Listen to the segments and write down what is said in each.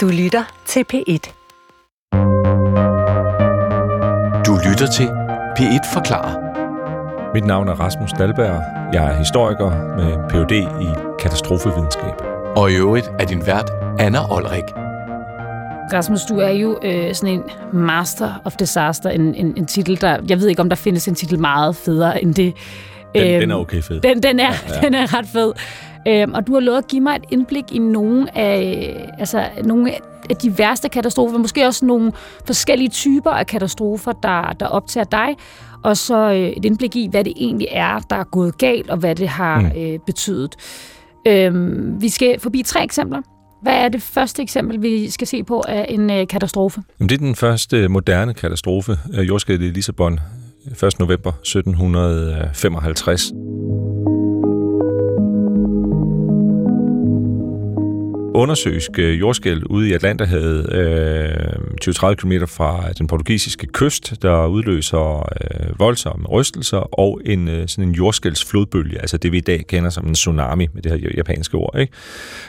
Du lytter til P1. Du lytter til P1 Forklarer. Mit navn er Rasmus Dalberg. Jeg er historiker med Ph.D. i katastrofevidenskab. Og i øvrigt er din vært Anna Olrik. Rasmus, du er jo øh, sådan en master of disaster, en, en, en titel, der... Jeg ved ikke, om der findes en titel meget federe end det. Den, øhm, den er okay fed. Den, den, er, ja, ja. den er ret fed. Øhm, og du har lovet at give mig et indblik i nogle af, altså, nogle af de værste katastrofer, måske også nogle forskellige typer af katastrofer, der, der optager dig, og så øh, et indblik i, hvad det egentlig er, der er gået galt, og hvad det har mm. øh, betydet. Øhm, vi skal forbi tre eksempler. Hvad er det første eksempel, vi skal se på af en øh, katastrofe? Jamen, det er den første moderne katastrofe, øh, jordskælvet i Lissabon, 1. november 1755. undersøisk øh, jordskæld ude i Atlanterhavet, øh, 20-30 km fra den portugisiske kyst, der udløser øh, voldsomme rystelser og en øh, sådan en jordskældsflodbølge, altså det vi i dag kender som en tsunami med det her japanske ord, ikke?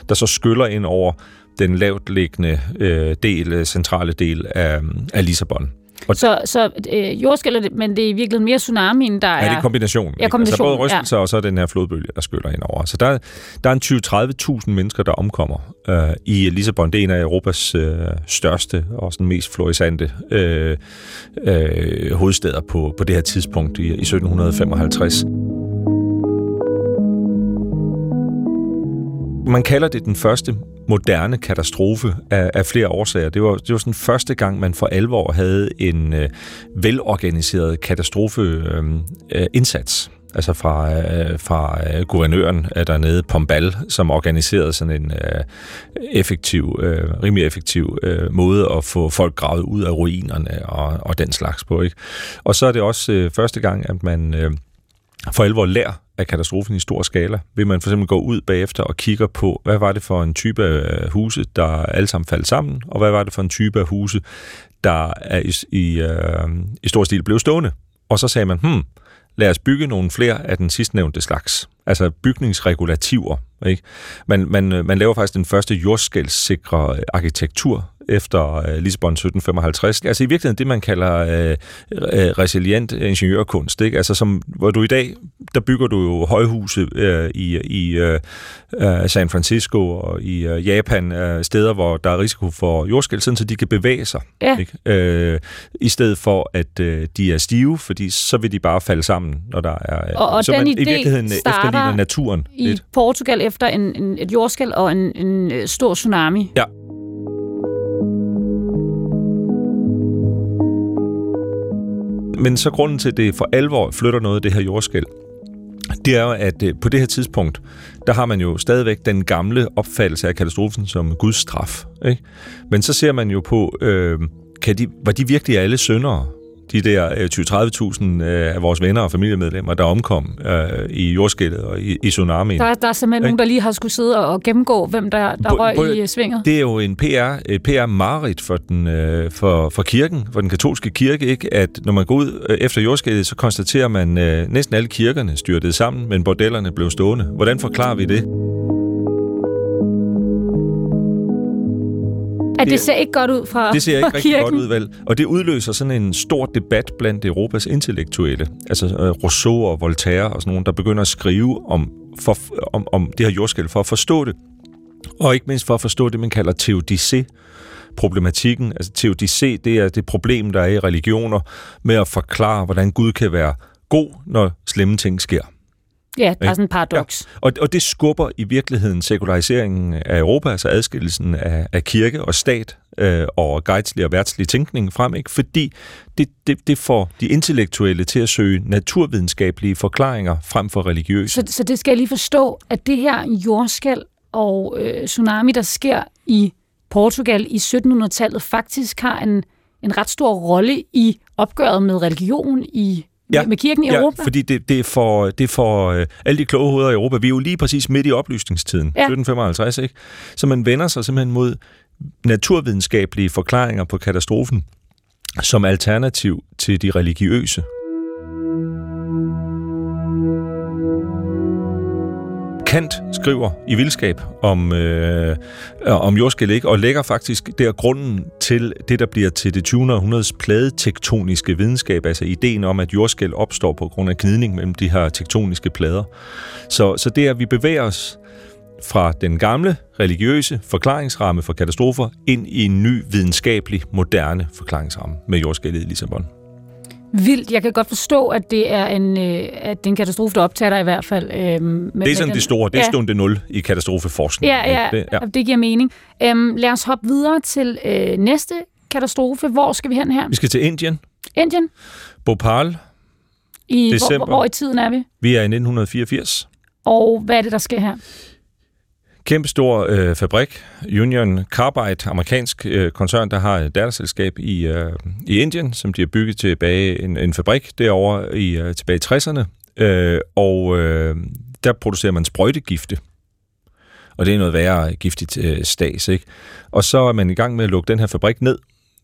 der så skyller ind over den lavt liggende øh, del, øh, centrale del af, af Lissabon. Og så så øh, jordskælder, men det er i virkeligheden mere tsunamien, der er... Ja, det er kombinationen. Ja, kombination, altså både rystelser ja. og så den her flodbølge, der skyller ind over. Så der, der er en 20-30.000 mennesker, der omkommer øh, i Lissabon. Det er en af Europas øh, største og sådan mest florisante øh, øh, hovedsteder på, på det her tidspunkt i, i 1755. Man kalder det den første moderne katastrofe af, af flere årsager. Det var, det var sådan første gang, man for alvor havde en øh, velorganiseret katastrofeindsats. Øhm, øh, altså fra, øh, fra øh, guvernøren øh, dernede, Pombal, som organiserede sådan en øh, effektiv, øh, rimelig effektiv øh, måde at få folk gravet ud af ruinerne og, og den slags på. Ikke? Og så er det også øh, første gang, at man øh, for alvor lærer af katastrofen i stor skala. Vil man for eksempel gå ud bagefter og kigger på, hvad var det for en type af huse, der alle sammen faldt sammen, og hvad var det for en type af huse, der er i, i, øh, i stor stil blev stående. Og så sagde man, hmm, lad os bygge nogle flere af den sidstnævnte slags. Altså bygningsregulativer. Ikke? Man, man, øh, man laver faktisk den første jordskældssikre arkitektur efter øh, Lisbon 1755. Altså i virkeligheden det, man kalder øh, øh, resilient ingeniørkunst. Ikke? Altså som, hvor du i dag, der bygger du jo højhuse øh, i, i øh, øh, San Francisco og i øh, Japan, øh, steder, hvor der er risiko for jordskæld, sådan så de kan bevæge sig. Ja. Ikke? Øh, I stedet for, at øh, de er stive, fordi så vil de bare falde sammen, når der er... Og, og så den man idé i virkeligheden efterligner naturen i lidt. Portugal efter en, en, et jordskæld og en, en øh, stor tsunami. Ja, Men så grunden til, at det for alvor flytter noget af det her jordskæld, det er jo, at øh, på det her tidspunkt, der har man jo stadigvæk den gamle opfattelse af katastrofen som Guds straf. Ikke? Men så ser man jo på, øh, kan de, var de virkelig alle syndere? De der 20-30.000 øh, af vores venner og familiemedlemmer, der omkom øh, i jordskældet og i, i tsunamien. Der, der er simpelthen nogen, der lige har skulle sidde og gennemgå, hvem der, der røg på, i svinget. Det er jo en PR, et PR-marit for, den, øh, for, for kirken, for den katolske kirke, ikke? at når man går ud øh, efter jordskældet, så konstaterer man, øh, næsten alle kirkerne styrtede sammen, men bordellerne blev stående. Hvordan forklarer vi det? At det ser ikke godt ud fra Det ser ikke rigtig kirken. godt ud, vel? Og det udløser sådan en stor debat blandt Europas intellektuelle. Altså uh, Rousseau og Voltaire og sådan nogen, der begynder at skrive om, for, om, om det her jordskæld for at forstå det. Og ikke mindst for at forstå det, man kalder teodicé problematikken. Altså teodicé, det er det problem, der er i religioner med at forklare, hvordan Gud kan være god, når slemme ting sker. Ja, der er sådan en paradoks. Ja. Og, og det skubber i virkeligheden sekulariseringen af Europa, altså adskillelsen af, af kirke og stat øh, og gejstlig og værtslig tænkning frem, ikke? fordi det, det, det får de intellektuelle til at søge naturvidenskabelige forklaringer frem for religiøse. Så, så det skal jeg lige forstå, at det her jordskæld og øh, tsunami, der sker i Portugal i 1700-tallet, faktisk har en, en ret stor rolle i opgøret med religion i ja, med kirken i ja, Europa? fordi det, det er for, det er for øh, alle de kloge hoveder i Europa. Vi er jo lige præcis midt i oplysningstiden, ja. 1755, ikke? Så man vender sig simpelthen mod naturvidenskabelige forklaringer på katastrofen som alternativ til de religiøse. Kant skriver i Vildskab om, øh, om jordskæl ikke? og lægger faktisk der grunden til det, der bliver til det 20. århundredes pladetektoniske videnskab, altså ideen om, at jordskæl opstår på grund af gnidning mellem de her tektoniske plader. Så, så det er, at vi bevæger os fra den gamle religiøse forklaringsramme for katastrofer ind i en ny videnskabelig, moderne forklaringsramme med jordskældet i Lissabon. Vildt. Jeg kan godt forstå, at det er en, øh, at det er en katastrofe, der optager dig i hvert fald. Øh, med, det er sådan den, det store. Det er ja. stunde 0 i katastrofeforskning. Ja, ja, det, ja. det giver mening. Um, lad os hoppe videre til øh, næste katastrofe. Hvor skal vi hen her? Vi skal til Indien. Indien? Bhopal. I, december. Hvor, hvor i tiden er vi? Vi er i 1984. Og hvad er det, der sker her? Kæmpe stor øh, fabrik, Union Carbide, amerikansk øh, koncern, der har et datterselskab i, øh, i Indien, som de har bygget tilbage en, en fabrik derovre i, øh, tilbage i 60'erne. Øh, og øh, der producerer man sprøjtegifte. Og det er noget værre giftigt øh, stas, ikke? Og så er man i gang med at lukke den her fabrik ned,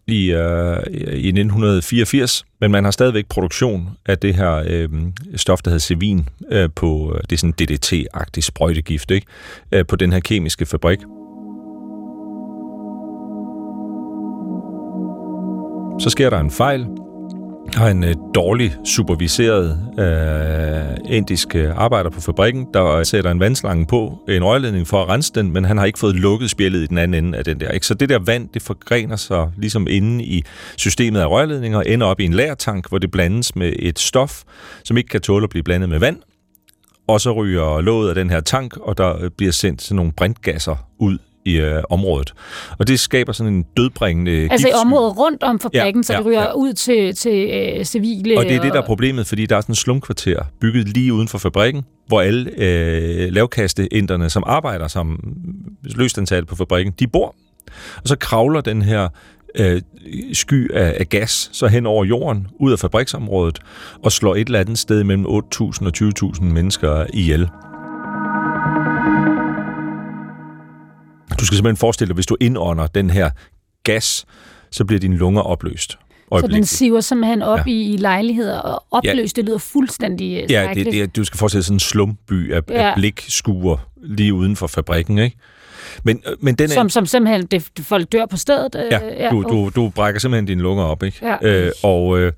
i, øh, i 1984, men man har stadigvæk produktion af det her øh, stof, der hedder Sevin, øh, på øh, det er sådan DDT-agtig sprøjtegift, ikke? Øh, på den her kemiske fabrik. Så sker der en fejl, har en øh, dårlig superviseret øh, indisk øh, arbejder på fabrikken, der øh, sætter en vandslange på en rørledning for at rense den, men han har ikke fået lukket spjældet i den anden ende af den der. Ikke? Så det der vand, det forgrener sig ligesom inde i systemet af rørledninger og ender op i en lærtank, hvor det blandes med et stof, som ikke kan tåle at blive blandet med vand, og så ryger låget af den her tank, og der øh, bliver sendt sådan nogle brintgasser ud i øh, området. Og det skaber sådan en dødbringende Altså giftsky. i området rundt om fabrikken, ja, så det ryger ja. ud til, til øh, civile... Og det er det, der er problemet, fordi der er sådan en slumkvarter bygget lige uden for fabrikken, hvor alle øh, lavkasteinderne, som arbejder som løstansatte på fabrikken, de bor. Og så kravler den her øh, sky af, af gas så hen over jorden, ud af fabriksområdet, og slår et eller andet sted mellem 8.000 og 20.000 mennesker ihjel. Skal simpelthen forestille dig, hvis du indånder den her gas, så bliver dine lunger opløst. Så den siver simpelthen op ja. i lejligheder og opløst. Ja. Det lyder fuldstændig øh, Ja, det, det, du skal forestille dig sådan en slumby af, ja. af blikskuer lige uden for fabrikken, ikke? Men, øh, men den er, som, som simpelthen, det, folk dør på stedet? Øh, ja, ja du, du, du brækker simpelthen dine lunger op, ikke? Ja. Øh, og, øh,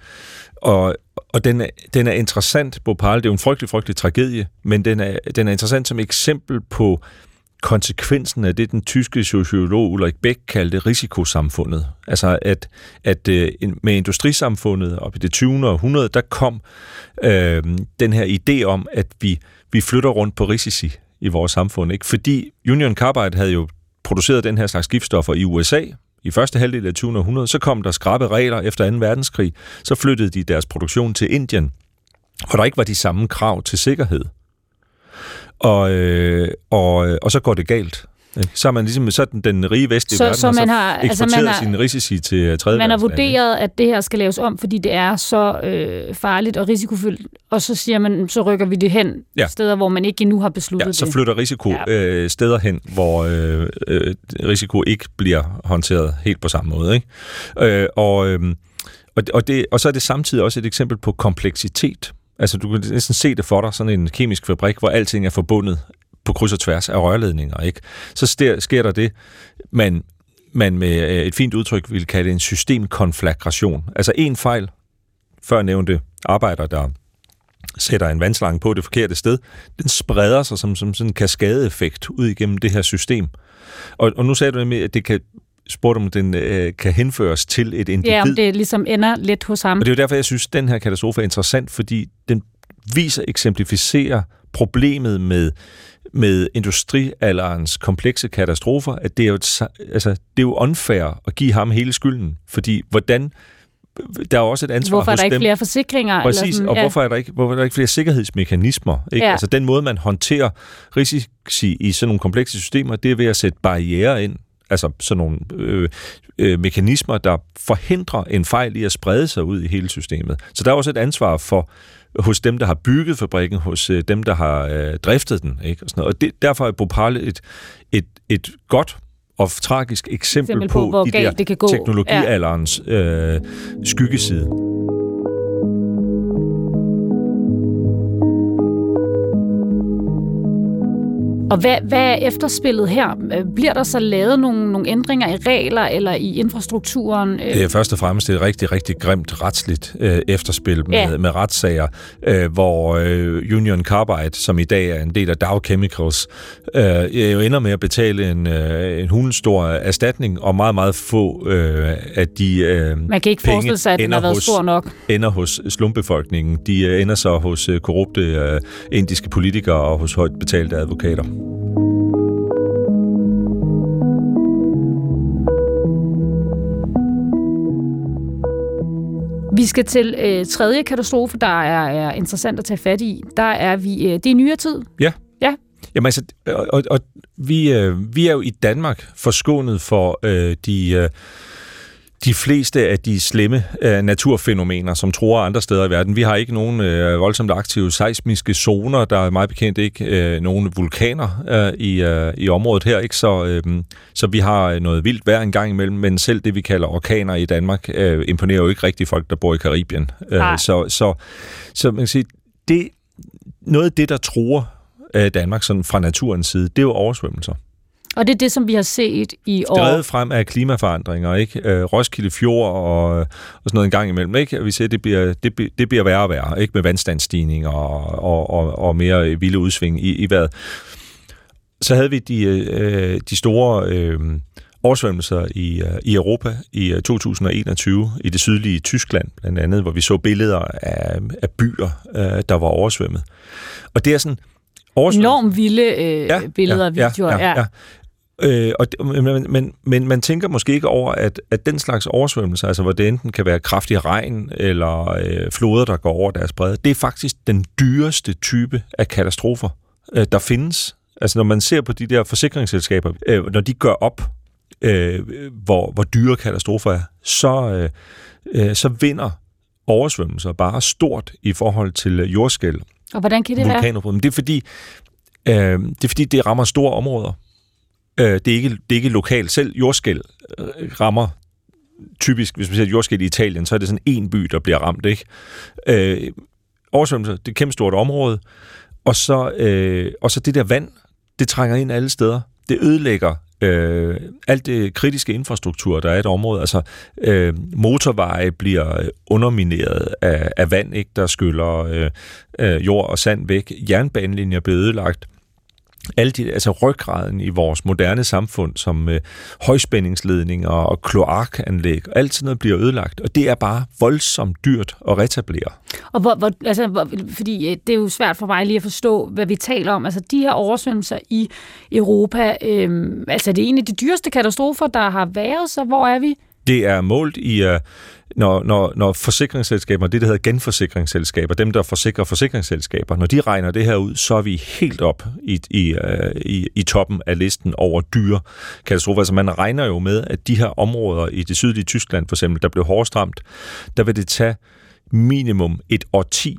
og, og den er, den er interessant, Bhopal, det er jo en frygtelig, frygtelig tragedie, men den er, den er interessant som eksempel på konsekvensen af det, den tyske sociolog Ulrik Bæk kaldte risikosamfundet. Altså at, at øh, med industrisamfundet op i det 20. århundrede, der kom øh, den her idé om, at vi, vi flytter rundt på risici i vores samfund. Ikke? Fordi Union Carbide havde jo produceret den her slags giftstoffer i USA i første halvdel af 20. århundrede. Så kom der skrabe regler efter 2. verdenskrig. Så flyttede de deres produktion til Indien, hvor der ikke var de samme krav til sikkerhed og, øh, og, og så går det galt. Så er man ligesom så den, den rige vestlige så, verden, så man har, altså man har, sine risici til tredje Man har vurderet, at det her skal laves om, fordi det er så øh, farligt og risikofyldt, og så siger man, så rykker vi det hen ja. steder, hvor man ikke endnu har besluttet ja, så flytter risiko ja. øh, steder hen, hvor øh, øh, risiko ikke bliver håndteret helt på samme måde. Ikke? Øh, og, øh, og, og, det, og så er det samtidig også et eksempel på kompleksitet. Altså, du kan næsten se det for dig, sådan en kemisk fabrik, hvor alting er forbundet på kryds og tværs af rørledninger, ikke? Så sker, sker der det, man, man med øh, et fint udtryk vil kalde en systemkonflagration. Altså en fejl, før nævnte arbejder, der sætter en vandslange på det forkerte sted, den spreder sig som, som sådan en kaskadeeffekt ud igennem det her system. Og, og nu sagde du nemlig, at det kan spurgte, om den øh, kan henføres til et individ. Ja, om det ligesom ender lidt hos ham. Og det er jo derfor, jeg synes, at den her katastrofe er interessant, fordi den viser, eksemplificerer problemet med med industrialderens komplekse katastrofer, at det er jo, et, altså, det er jo unfair at give ham hele skylden, fordi hvordan der er også et ansvar Hvorfor er der ikke dem. flere forsikringer? Præcis, eller sådan, og ja. hvorfor, er der ikke, hvorfor er der ikke flere sikkerhedsmekanismer? Ikke? Ja. Altså den måde, man håndterer risici i sådan nogle komplekse systemer, det er ved at sætte barriere ind, altså sådan nogle øh, øh, mekanismer, der forhindrer en fejl i at sprede sig ud i hele systemet. Så der er også et ansvar for hos dem, der har bygget fabrikken, hos øh, dem, der har øh, driftet den. Ikke? Og, sådan noget. og det, derfor er Bhopal et, et, et godt og tragisk eksempel, eksempel på, på de der det kan gå. teknologialderens ja. øh, skyggeside. Og hvad, hvad er efterspillet her? Øh, bliver der så lavet nogle, nogle ændringer i regler eller i infrastrukturen? Øh, det er først og fremmest et rigtig, rigtig grimt retsligt øh, efterspil med, ja. med retssager, øh, hvor øh, Union Carbide, som i dag er en del af Dow Chemicals, øh, jo ender med at betale en, øh, en hulenstor erstatning, og meget, meget få øh, af de øh, Man kan ikke forestille sig, at den har været hos, stor nok. ender hos slumbefolkningen. De øh, ender så hos øh, korrupte øh, indiske politikere og hos højt betalte advokater. Skal til øh, tredje katastrofe, der er, er interessant at tage fat i. Der er vi, øh, det er nyere tid. Ja. Ja. Jamen altså, og, og vi, øh, vi er jo i Danmark forskånet for øh, de... Øh, de fleste af de slemme øh, naturfænomener, som tror andre steder i verden. Vi har ikke nogen øh, voldsomt aktive seismiske zoner. Der er meget bekendt ikke øh, nogen vulkaner øh, i, øh, i området her. ikke Så, øh, så vi har noget vildt vejr en gang imellem, men selv det, vi kalder orkaner i Danmark, øh, imponerer jo ikke rigtig folk, der bor i Karibien. Øh, så, så, så man kan sige, det, noget af det, der tror øh, Danmark sådan fra naturens side, det er jo oversvømmelser. Og det er det, som vi har set i år. Drevet frem af klimaforandringer, ikke? Øh, Roskilde Fjord og, og sådan noget en gang imellem, ikke? Vi ser, det bliver, det, det bliver værre og værre, ikke? Med vandstandsstigning og, og, og, og mere vilde udsving i, i vejret. Så havde vi de, øh, de store øh, oversvømmelser i, øh, i Europa i 2021, øh, i det sydlige Tyskland blandt andet, hvor vi så billeder af, af byer, øh, der var oversvømmet. Og det er sådan, Enormt vilde øh, ja, billeder og ja, videoer. Ja, ja, ja. Øh, og, men, men, men man tænker måske ikke over, at, at den slags oversvømmelser, altså hvor det enten kan være kraftig regn eller øh, floder, der går over deres bredde, det er faktisk den dyreste type af katastrofer, øh, der findes. Altså når man ser på de der forsikringsselskaber, øh, når de gør op, øh, hvor, hvor dyre katastrofer er, så, øh, øh, så vinder oversvømmelser bare stort i forhold til jordskæld. Og hvordan kan det være? Det er fordi, øh, det er fordi, det rammer store områder. Øh, det, er ikke, det er ikke lokalt. Selv jordskæld øh, rammer typisk, hvis man ser jordskæld i Italien, så er det sådan en by, der bliver ramt, ikke? Øh, oversvømmelser, det er et kæmpe stort område, og så, øh, og så det der vand, det trænger ind alle steder. Det ødelægger øh, alt det kritiske infrastruktur, der er i et område. Altså, øh, motorveje bliver undermineret af, af vand, ikke, der skyller øh, øh, jord og sand væk. Jernbanelinjer bliver ødelagt alle de, altså ryggraden i vores moderne samfund, som øh, højspændingsledninger og kloakanlæg, alt sådan noget bliver ødelagt, og det er bare voldsomt dyrt at retablere. Og hvor, hvor, altså, hvor, fordi øh, det er jo svært for mig lige at forstå, hvad vi taler om. Altså de her oversvømmelser i Europa, øh, altså det er en af de dyreste katastrofer, der har været, så hvor er vi? Det er målt i, øh, når, når, når forsikringsselskaber, det der hedder genforsikringsselskaber, dem der forsikrer forsikringsselskaber, når de regner det her ud, så er vi helt op i, i, øh, i, i toppen af listen over dyre katastrofer. Altså man regner jo med, at de her områder i det sydlige Tyskland for eksempel, der blev hårdest ramt, der vil det tage minimum et årti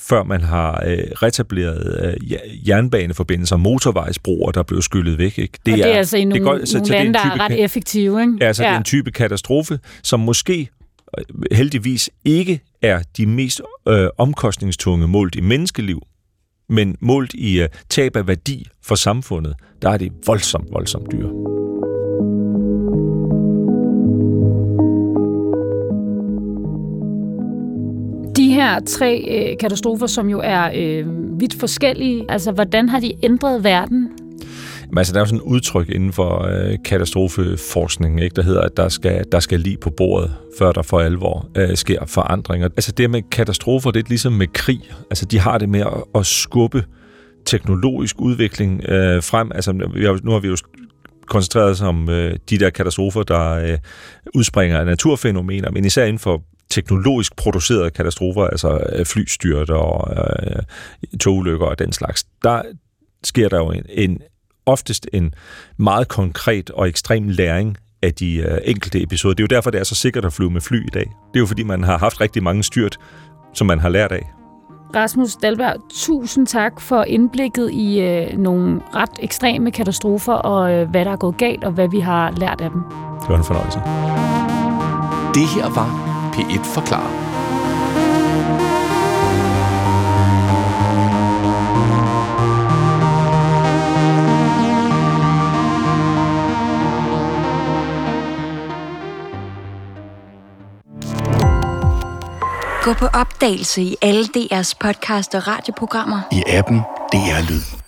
før man har øh, retableret øh, jernbaneforbindelser, motorvejsbroer, der blev skyllet væk. Ikke? Det, og det er, er altså i nogle, går, så, nogle så lande, der er ret effektive. Ikke? Ja, altså ja. det er en type katastrofe, som måske øh, heldigvis ikke er de mest øh, omkostningstunge målt i menneskeliv, men målt i øh, tab af værdi for samfundet, der er det voldsomt, voldsomt dyrt. Her tre øh, katastrofer, som jo er øh, vidt forskellige, altså hvordan har de ændret verden? Men altså, der er jo sådan et udtryk inden for øh, katastrofeforskning, ikke, der hedder, at der skal, der skal lige på bordet, før der for alvor øh, sker forandringer. Altså det med katastrofer, det er ligesom med krig. Altså de har det med at, at skubbe teknologisk udvikling øh, frem. Altså vi har, nu har vi jo koncentreret sig om øh, de der katastrofer, der øh, udspringer af naturfænomener, men især inden for teknologisk producerede katastrofer, altså øh, flystyrt og øh, togulykker og den slags, der sker der jo en, en oftest en meget konkret og ekstrem læring af de øh, enkelte episoder. Det er jo derfor, det er så sikkert at flyve med fly i dag. Det er jo fordi, man har haft rigtig mange styrt, som man har lært af. Rasmus Dalberg, tusind tak for indblikket i øh, nogle ret ekstreme katastrofer, og øh, hvad der er gået galt, og hvad vi har lært af dem. Det var en fornøjelse. Det her var P1 forklarer. Gå på opdagelse i alle DR's podcast og radioprogrammer. I appen DR Lyd.